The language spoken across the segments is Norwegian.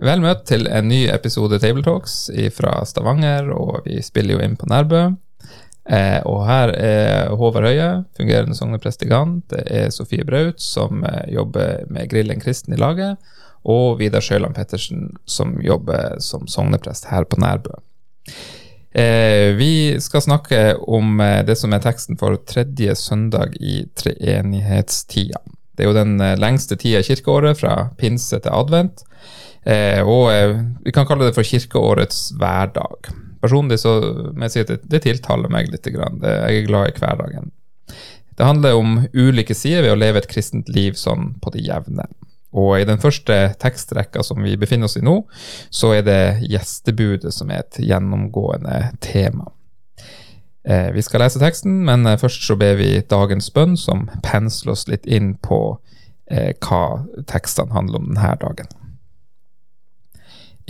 Vel møtt til en ny episode Tabletalks fra Stavanger, og vi spiller jo inn på Nærbø. Eh, og her er Håvard Høie, fungerende sogneprestikant. Det er Sofie Braut, som eh, jobber med Grillen kristen i laget. Og Vidar Sjøland Pettersen, som jobber som sogneprest her på Nærbø. Eh, vi skal snakke om eh, det som er teksten for tredje søndag i treenighetstida. Det er jo den eh, lengste tida i kirkeåret, fra pinse til advent. Eh, og eh, vi kan kalle det for kirkeårets hverdag. Personlig så må jeg si at det, det tiltaler meg litt. Grann. Jeg er glad i hverdagen. Det handler om ulike sider ved å leve et kristent liv sånn på det jevne. Og i den første tekstrekka som vi befinner oss i nå, så er det gjestebudet som er et gjennomgående tema. Eh, vi skal lese teksten, men eh, først så ber vi dagens bønn, som pensler oss litt inn på eh, hva tekstene handler om denne dagen.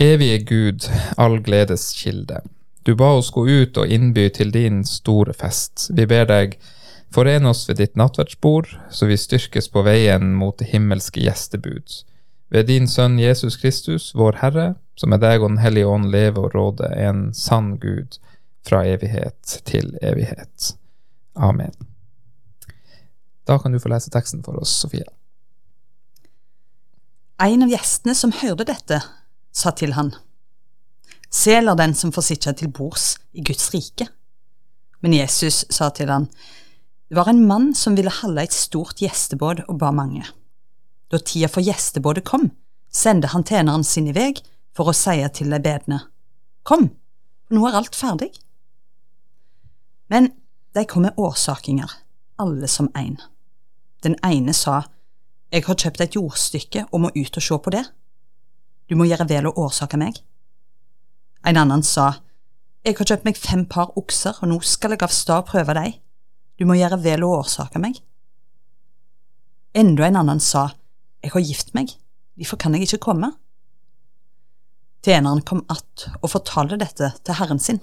Evige Gud, all gledes kilde. Du ba oss gå ut og innby til din store fest. Vi ber deg Foren oss ved ditt nattverdsbord, så vi styrkes på veien mot det himmelske gjestebud. Ved din Sønn Jesus Kristus, vår Herre, som med deg og Den hellige ånd leve og råde, en sann Gud, fra evighet til evighet. Amen. Da kan du få lese teksten for oss, Sofie. En av gjestene som hørte dette, sa til han, Sel er den som får sitte til bords i Guds rike. Men Jesus sa til han, det var en mann som ville holde et stort gjestebåd og ba mange. Da tida for gjestebådet kom, sendte han tjeneren sin i vei for å si til de bedende, Kom, nå er alt ferdig. Men de kom med årsakinger, alle som én. Den ene sa, Jeg har kjøpt et jordstykke og må ut og se på det. Du må gjøre vel å årsake meg. En annen sa, Jeg har kjøpt meg fem par okser, og nå skal jeg av sted prøve dem. Du må gjøre vel å årsake meg. Enda en annen sa, Jeg har gift meg, derfor kan jeg ikke komme. Tjeneren kom att og fortalte dette til herren sin.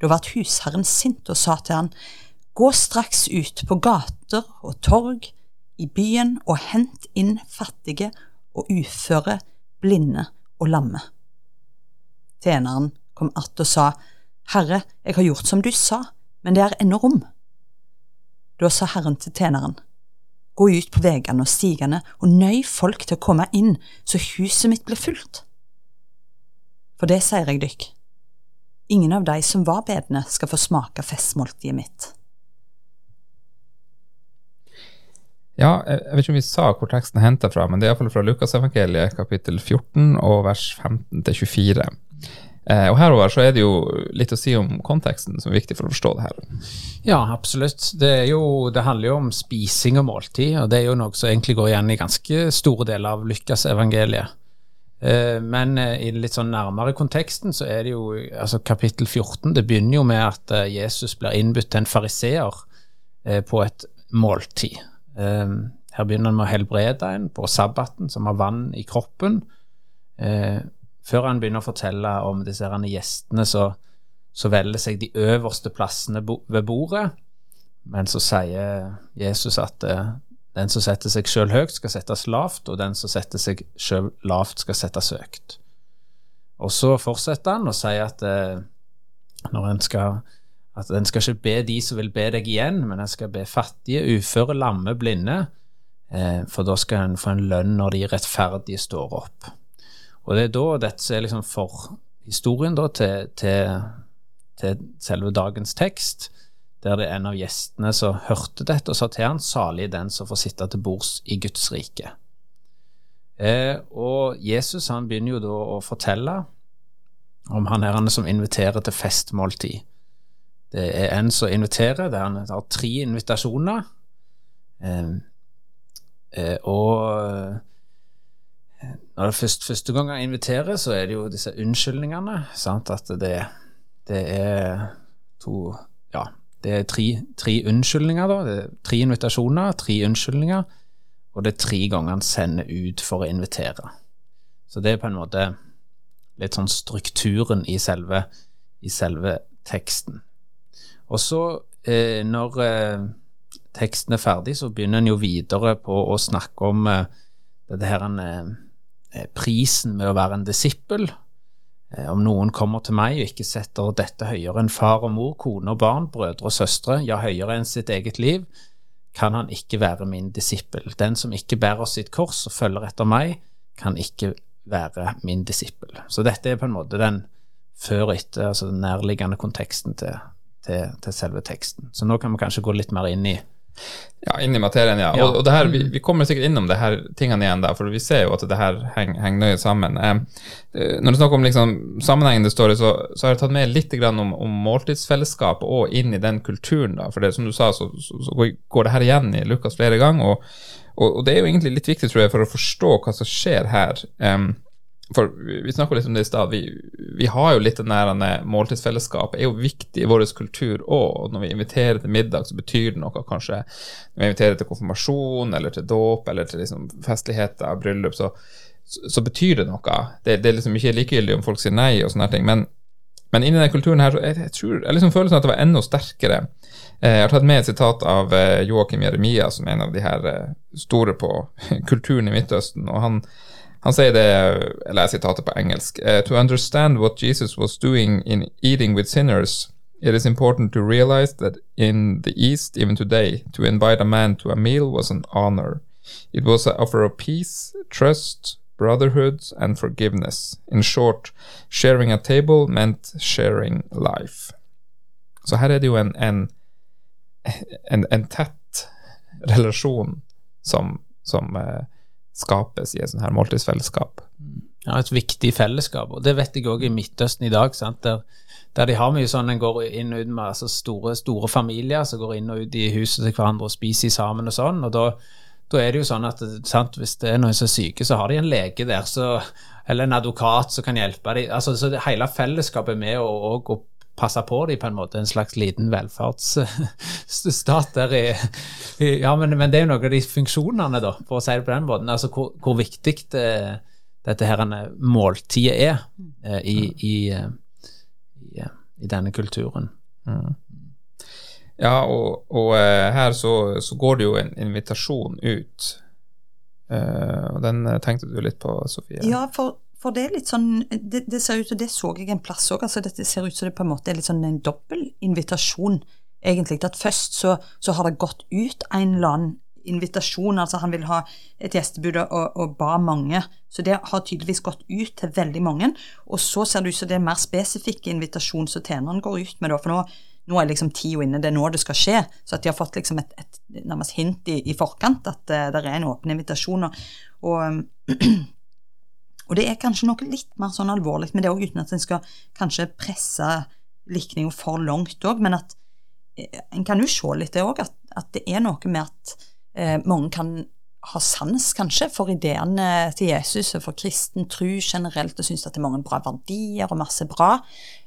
Da ble husherren sint og sa til han, Gå straks ut på gater og torg i byen og hent inn fattige og uføre, blinde og lamme. Tjeneren kom att og sa, Herre, jeg har gjort som du sa, men det er ennå rom. Da sa Herren til tjeneren, Gå ut på veiene og stigene og nøy folk til å komme inn, så huset mitt blir fullt. For det sier jeg dykk, ingen av de som var bedne skal få smake festmåltidet mitt. Ja, jeg vet ikke om vi sa hvor teksten er fra, men det er iallfall fra Lukasevangeliet kapittel 14 og vers 15 til 24. Eh, og herover så er det jo litt å si om konteksten som er viktig for å forstå det her. Ja, absolutt. Det, jo, det handler jo om spising og måltid, og det er jo noe som egentlig går igjen i ganske store deler av Lukas evangeliet. Eh, men eh, i litt sånn nærmere konteksten så er det jo altså kapittel 14 Det begynner jo med at eh, Jesus blir innbudt til en fariseer på et måltid. Ehm, her begynner han med å helbrede en på sabbaten som har vann i kroppen. Eh, før han begynner å fortelle om disse gjestene så, så velger seg de øverste plassene ved bordet. Men så sier Jesus at eh, den som setter seg sjøl høyt, skal settes lavt, og den som setter seg sjøl lavt, skal settes høyt. Og så fortsetter han og sier at eh, når en skal at en skal ikke be de som vil be deg igjen, men en skal be fattige, uføre, lamme, blinde, eh, for da skal en få en lønn når de rettferdige står opp. Og det er da dette er liksom for historien da, til, til, til, selve dagens tekst, der det er en av gjestene som hørte dette og sa til han, salig den som får sitte til bords i Guds rike. Eh, og Jesus han begynner jo da å fortelle om han her som inviterer til festmåltid. Det er en som inviterer, der han har tre invitasjoner. Eh, Eh, og eh, når det først, første gang han inviterer, så er det jo disse unnskyldningene. Sant? At det, det er to Ja, det er tre, tre unnskyldninger, da. Tre invitasjoner, tre unnskyldninger. Og det er tre ganger han sender ut for å invitere. Så det er på en måte litt sånn strukturen i selve, i selve teksten. Og så, eh, når eh, teksten er ferdig, så begynner en jo videre på å snakke om eh, dette her eh, prisen med å være en disippel. Eh, om noen kommer til meg og ikke setter dette høyere enn far og mor, kone og barn, brødre og søstre, ja, høyere enn sitt eget liv, kan han ikke være min disippel. Den som ikke bærer sitt kors og følger etter meg, kan ikke være min disippel. Så dette er på en måte den før og etter, altså den nærliggende konteksten til, til, til selve teksten. Så nå kan vi kanskje gå litt mer inn i ja, inn i materien, ja. Og, og det her, vi, vi kommer sikkert innom det her tingene igjen, da, for vi ser jo at det her henger, henger nøye sammen. Eh, eh, når du snakker om liksom, sammenhengen det står i, så, så har jeg tatt med litt grann om, om måltidsfellesskap og inn i den kulturen. da, for det, som du sa, så, så, så går det her igjen i Lukas flere ganger. Og, og, og det er jo egentlig litt viktig, tror jeg, for å forstå hva som skjer her. Em, for vi snakka litt om det i stad. Vi, vi har jo litt nærende måltidsfellesskap, det er jo viktig i vår kultur òg. Når vi inviterer til middag, så betyr det noe kanskje Når vi inviterer til konfirmasjon eller til dåp eller til liksom festligheter, bryllup, så, så, så betyr det noe. Det, det er liksom ikke likegyldig om folk sier nei og sånne ting. Men, men inni den kulturen her, så jeg, jeg tror jeg liksom følelsen av at det var enda sterkere. Eh, Jeg har tatt med et sitat av eh, Joakim Jeremia, som er en av de her eh, store på kulturen i Midtøsten. og han han sier det, eller jeg sitatet på engelsk eh, To understand what Jesus was doing in eating with sinners, it is important to realize that in the East, even today, to invite a man to a meal was an honor. It was an offer of peace, trust, brotherhood, and forgiveness. In short, sharing a table meant sharing life. Så her er det jo en, en, en, en tett relasjon som, som eh, skapes i et sånt her måltidsfellesskap. ja, et viktig fellesskap. Og det vet jeg òg i Midtøsten i dag? Der, der de har mye sånn en går inn og ut med altså store, store familier som går inn og ut i huset til hverandre og spiser sammen og sånn. og da da er det jo sånn at sant, hvis det er noen som er syke, så har de en lege der, så, eller en advokat som kan hjelpe dem. Altså, så det, hele fellesskapet er med å, å, å passe på dem på en måte, en slags liten velferdsstat der i, i Ja, men, men det er jo noen av de funksjonene, da, for å si det på den måten. Altså hvor, hvor viktig det, dette her måltidet er eh, i, i, eh, i, eh, i denne kulturen. Ja, og, og eh, her så, så går det jo en invitasjon ut. Uh, og den eh, tenkte du litt på, Sofie? Ja, for, for det er litt sånn det, det ser ut, og det så jeg en plass òg, altså dette ser ut som det på en måte er litt sånn en dobbel invitasjon, egentlig. At først så, så har det gått ut en eller annen invitasjon, altså han vil ha et gjestebud og, og ba mange, så det har tydeligvis gått ut til veldig mange. Og så ser det ut som det er mer spesifikke invitasjon som tjeneren går ut med, da, for nå, nå er liksom tida inne, det er nå det skal skje. Så at de har fått liksom et, et nærmest hint i, i forkant at uh, det er en åpen invitasjon. Og, og, og det er kanskje noe litt mer sånn alvorlig med det òg, uten at en skal kanskje presse likninga for langt òg, men at eh, en kan jo se litt det òg, at, at det er noe med at eh, mange kan ha sans, kanskje, for ideene til Jesus og for kristen tro generelt, og synes at det er mange bra verdier og masse bra,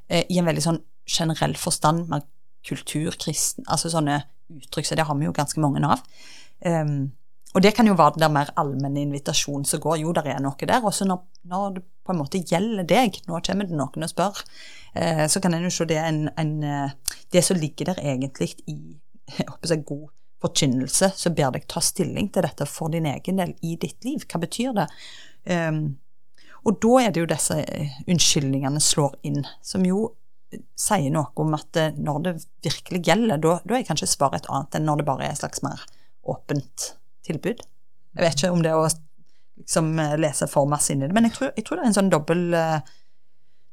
eh, i en veldig sånn generell forstand, med kulturkristen, altså sånne uttrykk, så det har vi jo ganske mange av. Um, og det kan jo være den mer allmenne invitasjonen som går, jo, der er noe der, og så når, når det på en måte gjelder deg, nå kommer det noen og spør, eh, så kan en jo se det en, en eh, Det som ligger der egentlig i jeg god forkynnelse, så ber deg ta stilling til dette for din egen del i ditt liv. Hva betyr det? Um, og da er det jo disse eh, unnskyldningene slår inn, som jo sier noe om at eh, når det virkelig gjelder, da, da er kanskje svaret et annet enn når det bare er et slags mer åpent tilbud. Jeg vet ikke om det er å liksom eh, lese for masse inn i det, men jeg tror, jeg tror det er en sånn dobbel, uh,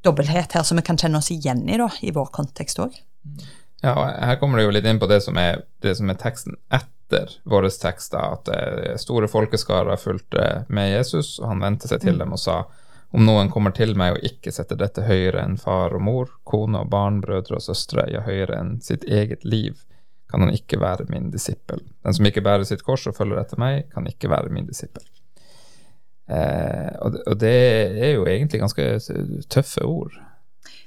dobbelthet her som vi kan kjenne oss igjen i, da, i vår kontekst òg. Ja, og her kommer det jo litt inn på det som er, det som er teksten etter våre tekster, at eh, store folkeskarer fulgte med Jesus, og han vendte seg til dem og sa om noen kommer til meg og ikke setter dette høyere enn far og mor, kone og barn, brødre og søstre, ja, høyere enn sitt eget liv, kan han ikke være min disippel. Den som ikke bærer sitt kors og følger etter meg, kan ikke være min disippel. Eh, og, det, er jo egentlig ganske tøffe ord.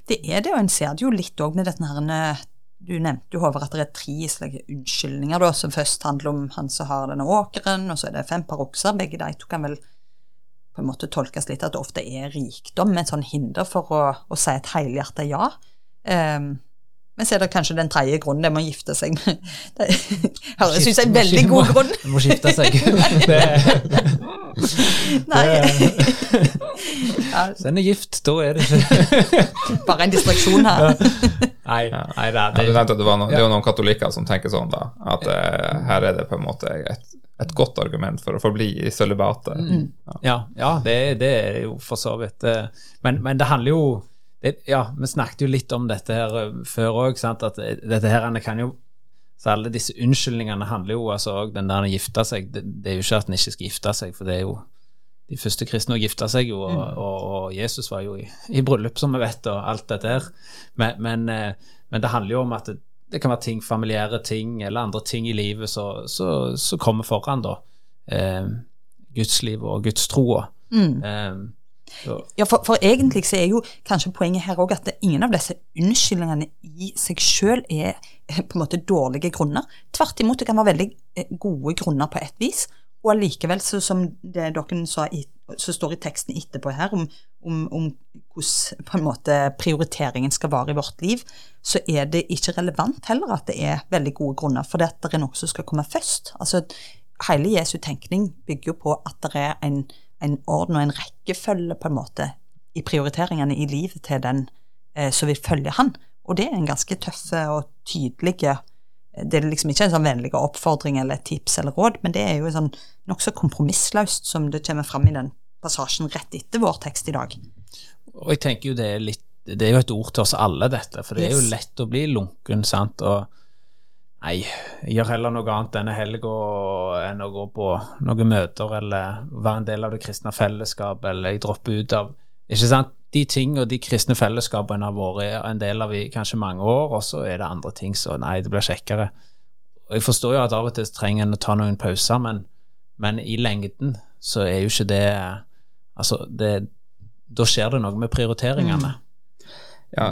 Det er det, og en ser det jo litt òg med dette her Du nevnte jo, Håvard, at det er tre slike unnskyldninger, da, som først handler om han som har denne åkeren, og så er det fem par okser. Begge de to kan vel på en måte tolkes litt at det ofte er rikdom et sånn hinder for å, å si et helhjertet ja. Um, men så er det kanskje den tredje grunnen, det med å gifte seg. Det høres ut som en veldig god grunn. Du må skifte seg. Nei. Så en er gift, da er det ikke Bare en distraksjon her. Nei, nei det, Ja, det, at det, var noen, det er jo noen katolikker som tenker sånn, da. At eh, her er det på en måte et, et godt argument for å forbli i sølibatet. Ja, ja det, det er jo for så vidt eh, Men, men det handler jo det, Ja, vi snakket jo litt om dette her eh, før òg, at eh, dette her kan jo Så alle disse unnskyldningene handler jo altså òg den der å gifte seg. Det, det er jo ikke at en ikke skal gifte seg, for det er jo de første kristne å gifte seg jo, og, og, og Jesus var jo i, i bryllup, som vi vet, og alt dette her. Men, men, eh, men det handler jo om at det, det kan være ting, familiære ting eller andre ting i livet som kommer foran, da. Eh, Gudslivet og gudstroa. Mm. Eh, Ja, for, for egentlig så er jo kanskje poenget her òg at ingen av disse unnskyldningene i seg sjøl er eh, på en måte dårlige grunner. Tvert imot, det kan være veldig eh, gode grunner på et vis. Og allikevel, som det dere sa som står i teksten etterpå her, om, om, om hvordan på en måte prioriteringen skal være i vårt liv, så er det ikke relevant heller at det er veldig gode grunner, for det er noe som skal komme først. Altså, hele Jesu tenkning bygger jo på at det er en, en orden og en rekkefølge på en måte i prioriteringene i livet til den eh, som vil følge han. Og det er en ganske tøffe og tydelige Det er liksom ikke en sånn vennlig oppfordring eller et tips eller råd, men det er jo sånn nokså kompromissløst som det kommer fram i den passasjen rett etter vår tekst i dag. og jeg tenker jo det er litt Det er jo et ord til oss alle, dette, for det er jo lett å bli lunken, sant, og Nei, jeg gjør heller noe annet denne helga enn å gå på noen møter eller være en del av det kristne fellesskapet, eller jeg dropper ut av Ikke sant? De ting og de kristne fellesskapene har vært en del av i kanskje mange år, og så er det andre ting så Nei, det blir kjekkere. Og jeg forstår jo at av og til trenger en å ta noen pauser, men, men i lengden så er jo ikke det Altså, det Da skjer det noe med prioriteringene. Ja,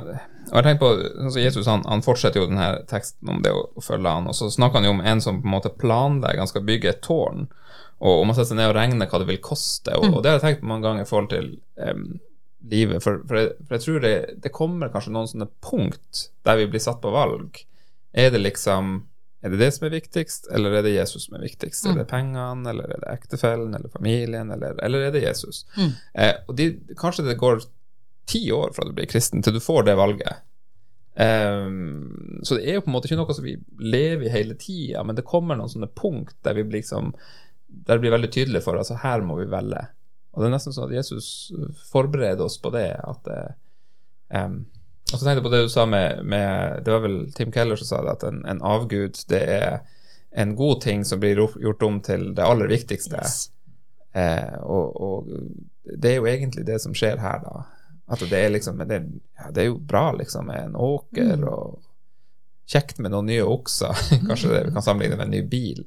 og jeg tenker på, altså Jesus han, han fortsetter jo denne teksten om det å, å følge han, og så snakker han jo om en som på en måte planlegger, han skal bygge et tårn, og om man setter seg ned og regner hva det vil koste, og, og det har jeg tenkt på mange ganger i forhold til um, livet, for, for, jeg, for jeg tror det, det kommer kanskje noen sånne punkt der vi blir satt på valg. Er det liksom er det det som er viktigst, eller er det Jesus som er viktigst? Er det pengene, eller er det ektefellen, eller familien, eller, eller er det Jesus? Eh, og de, kanskje det går ti år fra du blir kristen til du får det valget. Um, så det er jo på en måte ikke noe som vi lever i hele tida, men det kommer noen sånne punkt der vi blir liksom der det blir veldig tydelig for altså her må vi velge. Og det er nesten sånn at Jesus forbereder oss på det. at ehm, og så tenkte jeg på det du sa med, med Det var vel Tim Keller som sa det, at en, en avgud det er en god ting som blir gjort om til det aller viktigste. Yes. Eh, og, og det er jo egentlig det som skjer her, da. At det er liksom det, ja, det er jo bra, liksom, med en åker og kjekt med noen nye okser. Kanskje det, vi kan sammenligne med en ny bil.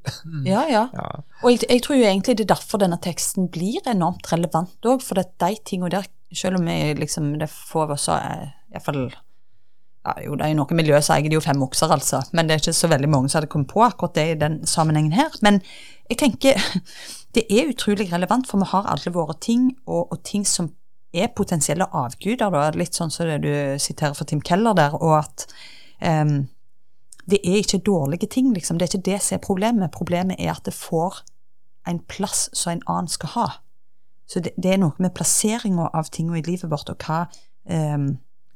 Ja, ja. ja. Og jeg, jeg tror jo egentlig det er derfor denne teksten blir enormt relevant òg, for det er de tingene der, selv om jeg liksom, det få av oss er iallfall ja, jo, det er i noen miljøer så eier de jo fem okser, altså, men det er ikke så veldig mange som hadde kommet på akkurat det i den sammenhengen her. Men jeg tenker det er utrolig relevant, for vi har alle våre ting, og, og ting som er potensielle avguder, da, litt sånn som det du siterer fra Tim Keller der, og at um, det er ikke dårlige ting, liksom. Det er ikke det som er problemet. Problemet er at det får en plass som en annen skal ha. Så det, det er noe med plasseringa av tinga i livet vårt, og hva um,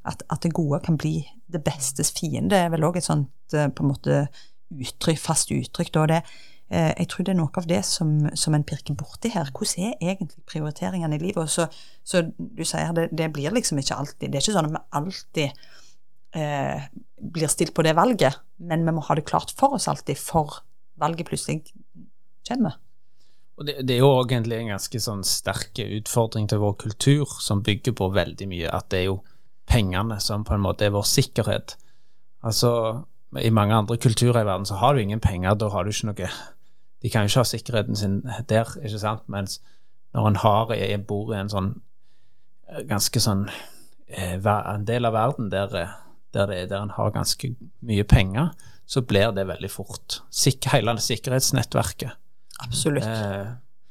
at, at det gode kan bli det bestes fiende, er vel òg et sånt eh, på en måte uttrykk, fast uttrykk. Da. Det, eh, jeg tror det er noe av det som, som en pirker borti her. Hvordan er egentlig prioriteringene i livet? Og så, så du sier det, det blir liksom ikke alltid Det er ikke sånn at vi alltid eh, blir stilt på det valget, men vi må ha det klart for oss alltid, for valget plutselig kommer. Og det, det er jo egentlig en ganske sånn sterk utfordring til vår kultur, som bygger på veldig mye at det er jo pengene som på en måte er vår sikkerhet. Altså, i mange andre kulturer i verden så har du ingen penger, da har du ikke noe De kan jo ikke ha sikkerheten sin der, ikke sant? Mens når en har jeg bor i en sånn eh, ganske sånn eh, en del av verden der, eh, der, det, der en har ganske mye penger, så blir det veldig fort. Sik hele sikkerhetsnettverket. Absolutt. Eh,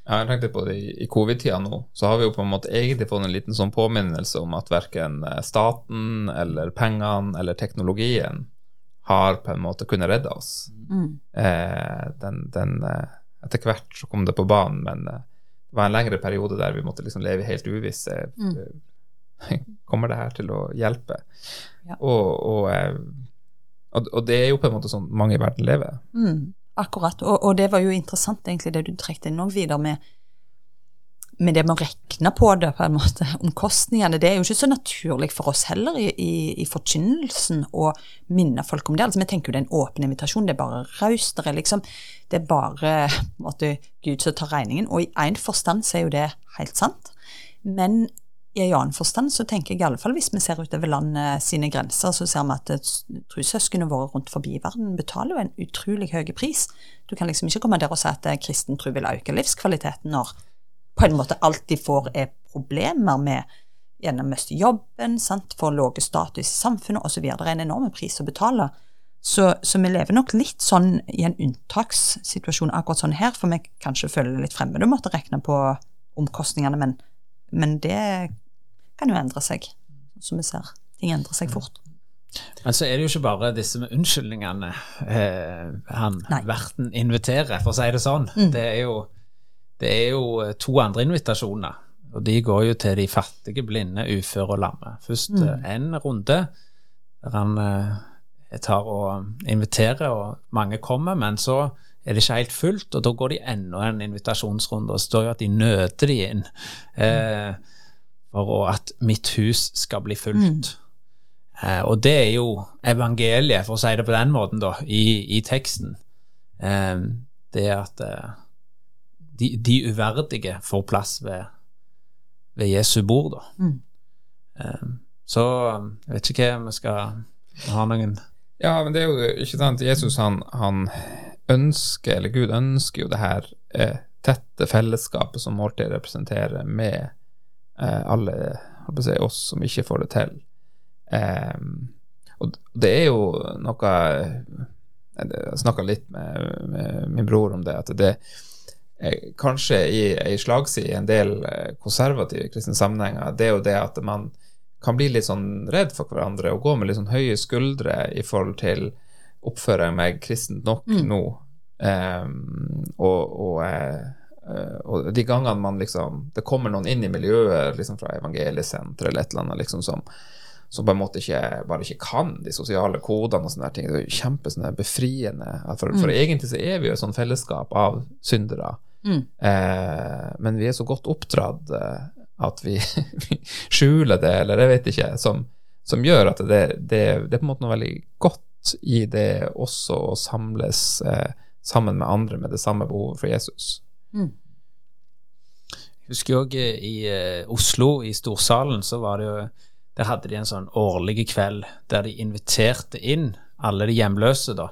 jeg jeg tenkte på det i, i covid-tida nå, så har vi jo på en måte egentlig fått en liten sånn påminnelse om at verken eh, staten eller pengene eller teknologien har på en måte kunnet redde oss. Mm. Eh, den, den, eh, etter hvert så kom det på banen, men eh, det var en lengre periode der vi måtte liksom leve helt uvisse. Mm. Kommer det her til å hjelpe? Ja. Og, og, og, og det er jo på en måte sånn mange i verden lever. Mm, akkurat. Og det var jo interessant, egentlig, det du trekte inn òg videre med, med det med å regne på det, på en måte, omkostningene. Det er jo ikke så naturlig for oss heller i, i, i forkynnelsen å minne folk om det. Altså, Vi tenker jo det er en åpen invitasjon, det er bare raust. Det liksom, det er bare måte, Gud som tar regningen. Og i én forstand så er jo det helt sant. Men i en annen forstand så tenker jeg i alle fall hvis vi ser utover landet sine grenser, så ser vi at eh, trossøsknene våre rundt forbi verden betaler jo en utrolig høy pris. Du kan liksom ikke komme der og si at eh, kristen tro vil øke livskvaliteten når på en måte alt de får er problemer med gjennom å miste jobben, sant, får lave status i samfunnet osv. Det er en enorm pris å betale. Så, så vi lever nok litt sånn i en unntakssituasjon akkurat sånn her, for vi kanskje føler det litt fremmede å måtte regne på omkostningene, men, men det kan jo endre seg, som vi ser. Ting endrer seg fort. Men så er det jo ikke bare disse med unnskyldningene eh, han Nei. verten inviterer, for å si det sånn. Det, er jo, det er jo eh, to andre invitasjoner, og de går jo til de fattige, blinde, uføre og lamme. Først én en runde der han eh, tar og inviterer, og mange kommer, men så er det ikke helt fullt, og da går de enda en invitasjonsrunde, og står jo at de nøter de inn eh, for at mitt hus skal bli fullt. Eh, og det er jo evangeliet, for å si det på den måten, da, i, i teksten. Eh, det at eh, de, de uverdige får plass ved, ved Jesu bord, da. Mm. Eh, så jeg vet ikke hva vi skal ha noen Ja, men det er jo ikke sant, Jesus han, han ønsker, eller Gud ønsker jo det her eh, tette fellesskapet som måltid representerer med eh, alle si, oss som ikke får det til. Eh, og det er jo noe Jeg snakka litt med, med min bror om det, at det eh, kanskje i ei slagside i en del eh, konservative kristne sammenhenger, det er jo det at man kan bli litt sånn redd for hverandre og gå med litt sånn høye skuldre i forhold til oppfører jeg meg kristent nok nå? Um, og, og, eh, og de gangene man liksom Det kommer noen inn i miljøet liksom fra evangeliesenteret eller et eller annet liksom som, som på en måte ikke, bare ikke kan de sosiale kodene og sånne ting. Det er jo kjempe sånne befriende. For, mm. egentlig så er vi jo et sånt fellesskap av syndere. Mm. Eh, men vi er så godt oppdratt eh, at vi, vi skjuler det, eller jeg vet ikke, som, som gjør at det, det, det er på en måte noe veldig godt i det også å samles eh, sammen med andre med det samme behovet for Jesus. Jeg husker òg i eh, Oslo, i Storsalen, så var det jo Der hadde de en sånn årlig kveld der de inviterte inn alle de hjemløse da,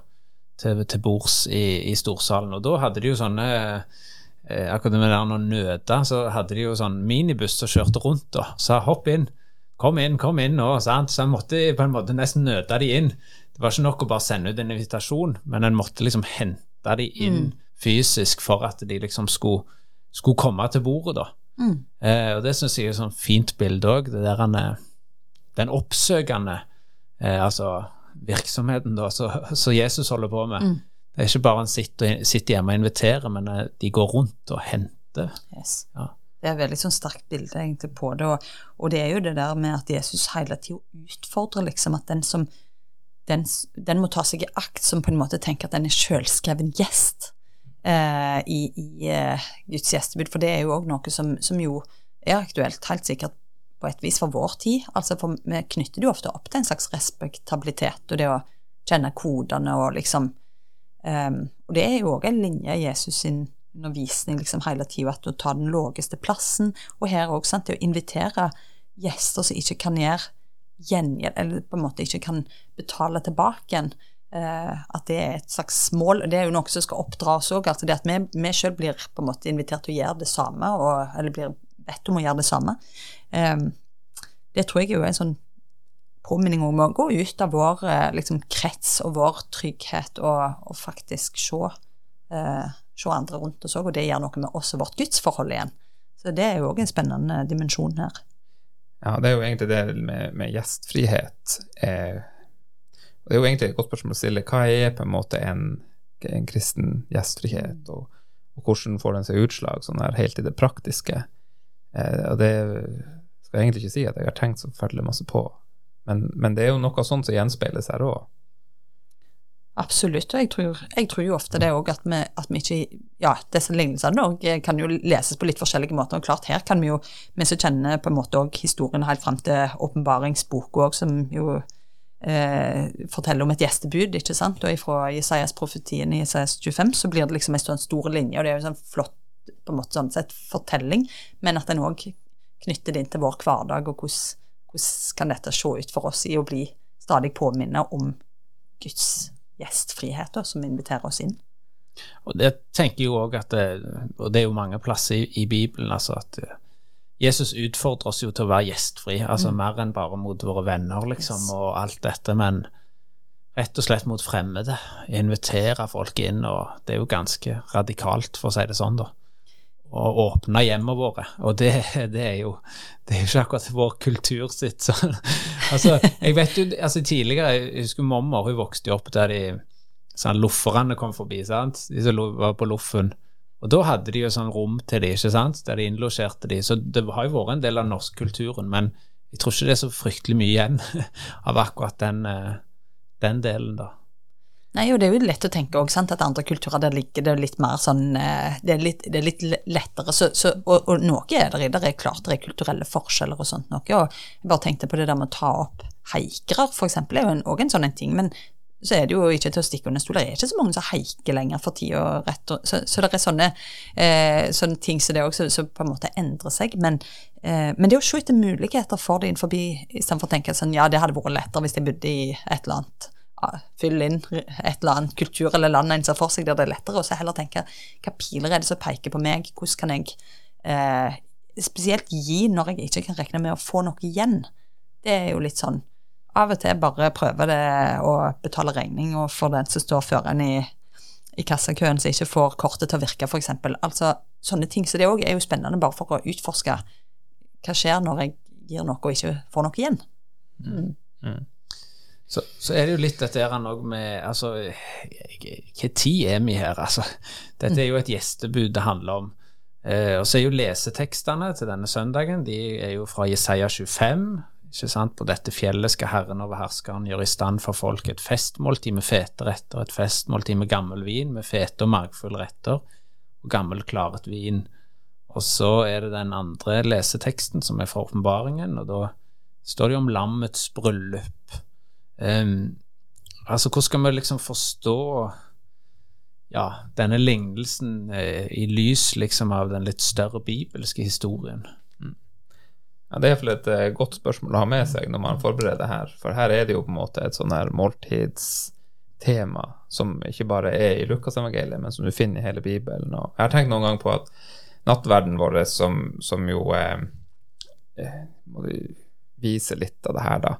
til, til bords i, i Storsalen. Og da hadde de jo sånne eh, Akkurat med det noen nøte, så hadde de jo sånn minibuss som kjørte rundt og Sa hopp inn, kom inn, kom inn nå. Sant? Så en måtte på en måte nesten nøte de inn. Det var ikke nok å bare sende ut en invitasjon, men en måtte liksom hente de inn fysisk for at de liksom skulle, skulle komme til bordet, da. Mm. Eh, og det syns jeg er et sånn fint bilde òg, det der han er den oppsøkende eh, altså virksomheten da, som Jesus holder på med. Mm. Det er ikke bare en sitter, sitter hjemme og inviterer, men eh, de går rundt og henter. Yes. Ja. Det er et veldig sånn sterkt bilde egentlig på det, og, og det er jo det der med at Jesus hele tida utfordrer liksom at den som den, den må ta seg i akt, som på en måte tenker at den er sjølskreven gjest eh, i, i uh, Guds gjestebud, for det er jo òg noe som, som jo er aktuelt, helt sikkert på et vis for vår tid. Altså for Vi knytter det jo ofte opp til en slags respektabilitet og det å kjenne kodene og liksom Um, og det er jo òg en linje i Jesus sin undervisning liksom hele tida, at å ta den laveste plassen, og her òg, sant, det å invitere gjester som ikke kan gjøre gjengjeld, eller på en måte ikke kan betale tilbake igjen, Uh, at det er et slags mål. og Det er jo noe som skal oppdra oss òg. Altså at vi, vi sjøl blir på en måte invitert til å gjøre det samme, og, eller blir bedt om å gjøre det samme. Um, det tror jeg jo er en sånn påminning om å gå ut av vår eh, liksom, krets og vår trygghet og, og faktisk se, eh, se andre rundt oss òg, og det gjør noe med oss og vårt gudsforhold igjen. Så det er jo òg en spennende dimensjon her. Ja, det er jo egentlig det med, med gjestfrihet. Eh, og det er jo egentlig et godt spørsmål å stille. Hva er på en måte en, en kristen gjestfrihet, og, og, hvordan får den seg utslag sånn her helt i det praktiske? Eh, og det skal jeg egentlig ikke si at jeg har tenkt så forferdelig masse på, men, men, det er jo noe sånt som gjenspeiles her òg. Absolutt, og jeg tror, jeg tror, jo ofte det òg at, at, vi ikke Ja, disse lignelsene òg kan jo leses på litt forskjellige måter. og klart Her kan vi jo, vi som kjenner på en måte òg historien helt fram til åpenbaringsboka òg, som jo eh, forteller om et gjestebud, ikke sant, og ifra Jesajas profetien i Jesajas 25 så blir det liksom en sånn stor linje, og det er jo en sånn flott på en måte sånn sett fortelling, men at en òg knytter det inn til vår hverdag, og hvordan, hvordan kan dette se ut for oss i å bli stadig påminnet om Guds gjestfrihet, som inviterer oss inn. Og det tenker jeg òg at det, Og det er jo mange plasser i, i Bibelen, altså at eh, Jesus utfordrer oss jo til å være gjestfri, altså mm. mer enn bare mot våre venner, liksom, yes. og alt dette, men rett og slett mot fremmede. Invitere folk inn, og det er jo ganske radikalt, for å si det sånn, da. Å åpne hjemmene våre, og det, det, er jo det er jo ikke akkurat vår kultur sitt. Så, altså, jeg vet jo, altså Tidligere, jeg husker mamma hun vokste jo opp der de sånn, lofferne kom forbi, sant, de som var på loffen. Og da hadde de jo sånn rom til de, ikke sant, der de innlosjerte de. Så det har jo vært en del av norskkulturen, men jeg tror ikke det er så fryktelig mye igjen av akkurat den, eh, den delen, da. Nei, og det er jo lett å tenke også, sant, at andre kulturer der ligger det litt mer sånn eh, Det er litt, det er litt lettere, så, så, og, og, noe er det i. Det er klart det er kulturelle forskjeller og sånt noe. Og jeg bare tenkte på det der med å ta opp haikere, eksempel, er jo òg en sånn en ting. Men så er det jo ikke til å stikke under stol. Det er ikke så mange som haiker lenger for tida. Så, så det er sånne, eh, sånne ting som det også, som på en måte endrer seg. Men, eh, men det å se etter muligheter for det innenfor, istedenfor å tenke sånn ja, det hadde vært lettere hvis jeg bodde i et eller annet fylle inn et eller annet kultur eller land en ser for seg der det er lettere, og så heller tenke hva piler er det som peker på meg, hvordan kan jeg eh, spesielt gi når jeg ikke kan regne med å få noe igjen. Det er jo litt sånn av og til bare prøve det å betale regning, og for den som står før en i, i kassakøen som ikke får kortet til å virke, f.eks. Altså, sånne ting. Så det òg er jo spennende bare for å utforske hva skjer når jeg gir noe og ikke får noe igjen. Mm. Mm. Så, så, er det jo litt dette her òg med Altså, hva tid er vi her, altså? Dette er jo et gjestebud det handler om. Eh, og så er jo lesetekstene til denne søndagen de er jo fra Jesaja 25, ikke sant? På dette fjellet skal Herren over herskeren gjøre i stand for folk et festmåltid med fete retter, et festmåltid med gammel vin, med fete og margfulle retter, og gammel, klaret vin. Og så er det den andre leseteksten, som er fra åpenbaringen, og da står det jo om lammets bryllup. Um, altså, hvordan skal vi liksom forstå ja, denne lignelsen eh, i lys liksom av den litt større bibelske historien? Ja, Det er iallfall et uh, godt spørsmål å ha med seg når man forbereder her. For her er det jo på en måte et sånn her måltidstema som ikke bare er i Lukasevangeliet, men som du finner i hele Bibelen. Og jeg har tenkt noen gang på at nattverden vår, som, som jo eh, eh, vise litt av det her, da.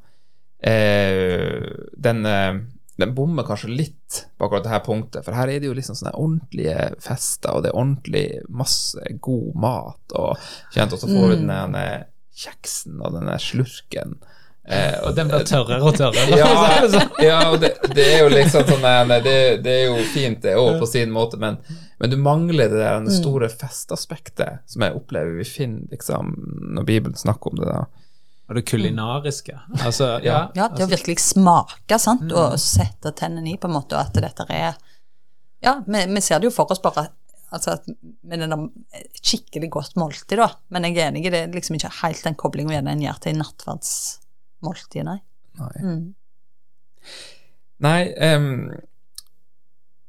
Eh, den, eh, den bommer kanskje litt på akkurat dette punktet, for her er det jo liksom sånne ordentlige fester, og det er ordentlig masse god mat, og kjent, og så får du den mm kjeksen og denne slurken. Eh, og den blir tørrere og tørrere. ja, ja og det, det, er jo liksom sånn det, det, er jo fint, det òg, på sin måte, men, men, du mangler det der store festaspektet som jeg opplever vi finner liksom, når Bibelen snakker om det. da. Og det kulinariske. Altså, ja, ja, det å virkelig smake sant? og mm. sette tennene i, på en måte, og at dette er Ja, vi, vi ser det jo for oss bare Altså med et skikkelig godt måltid, da. Men jeg er enig i det er liksom ikke helt den koblinga en gjør til nattverdsmåltid, nei. Nei, mm. nei um,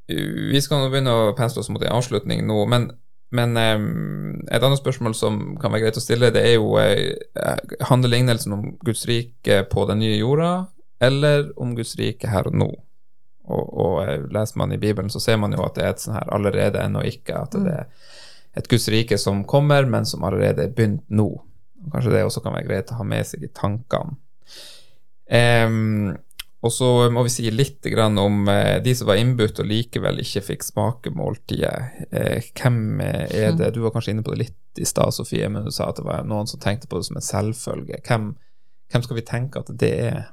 vi skal nå begynne å pense oss mot en avslutning nå, men, men um, et annet spørsmål som kan være greit å stille, det er jo uh, handler lignelsen om Guds rike på den nye jorda, eller om Guds rike her og nå? og, og eh, leser man i Bibelen, så ser man jo at det er et sånn her allerede ennå ikke, at det er et Guds rike som kommer, men som allerede er begynt nå. Kanskje det også kan være greit å ha med seg i tankene. Em, og så må vi si litt grann om eh, de som var innbudt og likevel ikke fikk smake måltidet. Eh, hvem er det? Du var kanskje inne på det litt i stad, Sofie, men du sa at det var noen som tenkte på det som en selvfølge. Hvem, hvem skal vi tenke at det er?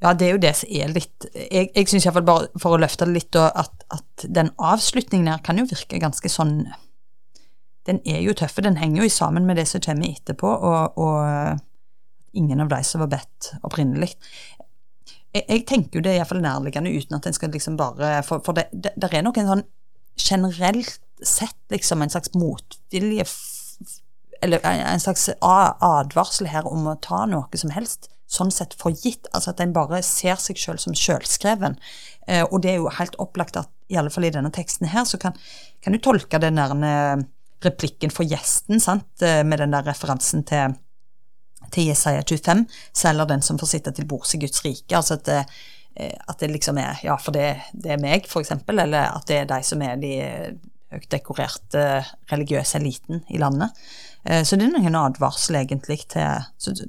Ja, det er jo det som er litt Jeg, jeg syns iallfall bare for å løfte det litt, at, at den avslutningen her kan jo virke ganske sånn Den er jo tøff, den henger jo sammen med det som kommer etterpå, og, og ingen av de som var bedt opprinnelig. Jeg, jeg tenker jo det er iallfall nærliggende uten at en skal liksom bare For, for det, det, det er nok en sånn generelt sett liksom en slags motvilje eller en slags advarsel her om å ta noe som helst sånn sett for gitt, altså at en bare ser seg selv som selvskreven. Eh, og det er jo helt opplagt at i alle fall i denne teksten her, så kan, kan du tolke den der eh, replikken for gjesten, sant, eh, med den der referansen til til Jesaja 25, selger den som får sitte til bords i Guds rike. Altså at det, eh, at det liksom er Ja, for det, det er meg, eksempel, eller at det er de som er de eh, høyt dekorerte religiøse eliten i landet. Eh, Så det er noen advarsel egentlig til,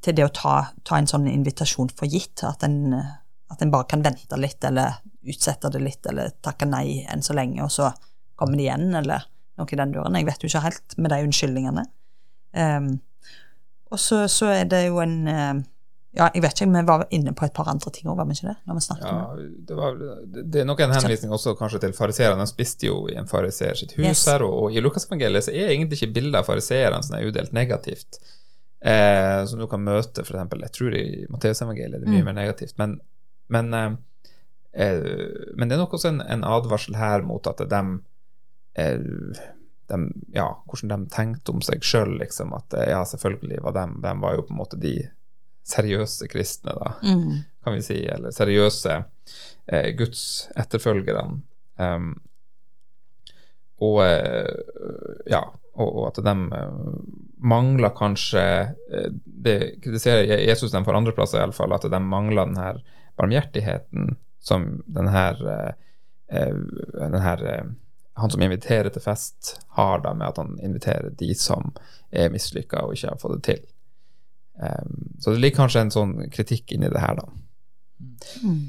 til det å ta, ta en sånn invitasjon for gitt, at en, at en bare kan vente litt, eller utsette det litt, eller takke nei enn så lenge, og så kommer det igjen, eller noe i den døren. Jeg vet jo ikke helt med de unnskyldningene. Um, og så, så er det jo en eh, Ja, jeg vet ikke, vi var inne på et par andre ting òg, var vi ikke det? Når vi snakket om det? Ja, det, var, det, er nok en henvisning også kanskje til fariseerne. De spiste jo i en fariseer sitt hus Yes. her, og, og i Lukasevangeliet så er egentlig ikke bildet av fariseerne sånn er udelt negativt. Eh, som du kan møte, eksempel, jeg tror i Matteusevangeliet det er mye Mm. mer negativt. Men, men, eh, eh, men det er nok også en, en advarsel her mot at de, eh, de Ja, hvordan de tenkte om seg sjøl, liksom. At eh, ja, selvfølgelig var de, de var jo på en måte de seriøse kristne, da Mm. kan vi si, eller seriøse eh, Guds etterfølgerne. Um, og eh, ja, og, og at de eh, mangler kanskje Det kritiserer Jesus dem for andreplasser, iallfall, at de mangler den her barmhjertigheten som den her, den her han som inviterer til fest, har da med at han inviterer de som er mislykka og ikke har fått det til. Um, så det ligger kanskje en sånn kritikk inni det her, da. Mm.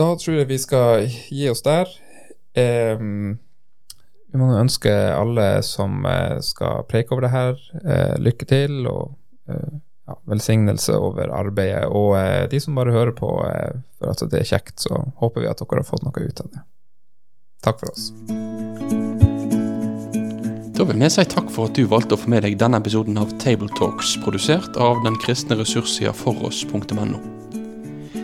Da tror jeg vi skal gi oss der. Um, vi må ønske alle som eh, skal preike over det her, uh, lykke til og uh, ja, velsignelse over arbeidet. Og uh, de som bare hører på for at det er kjekt, så håper vi at dere har fått noe ut av det. Takk for oss. Da vil vi si takk for at du valgte å få med deg denne episoden av Tabletalks, produsert av den kristne ressurssida foross.no.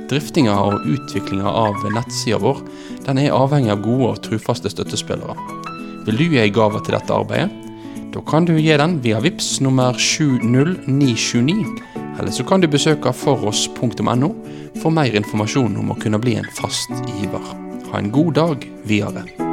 Driftinga og utviklinga av nettsida vår den er avhengig av gode og trufaste støttespillere. Vil du gi ei gave til dette arbeidet? Da kan du gi den via VIPS nummer 70929, eller så kan du besøke foross.no for mer informasjon om å kunne bli en fast giver. Ha en god dag videre.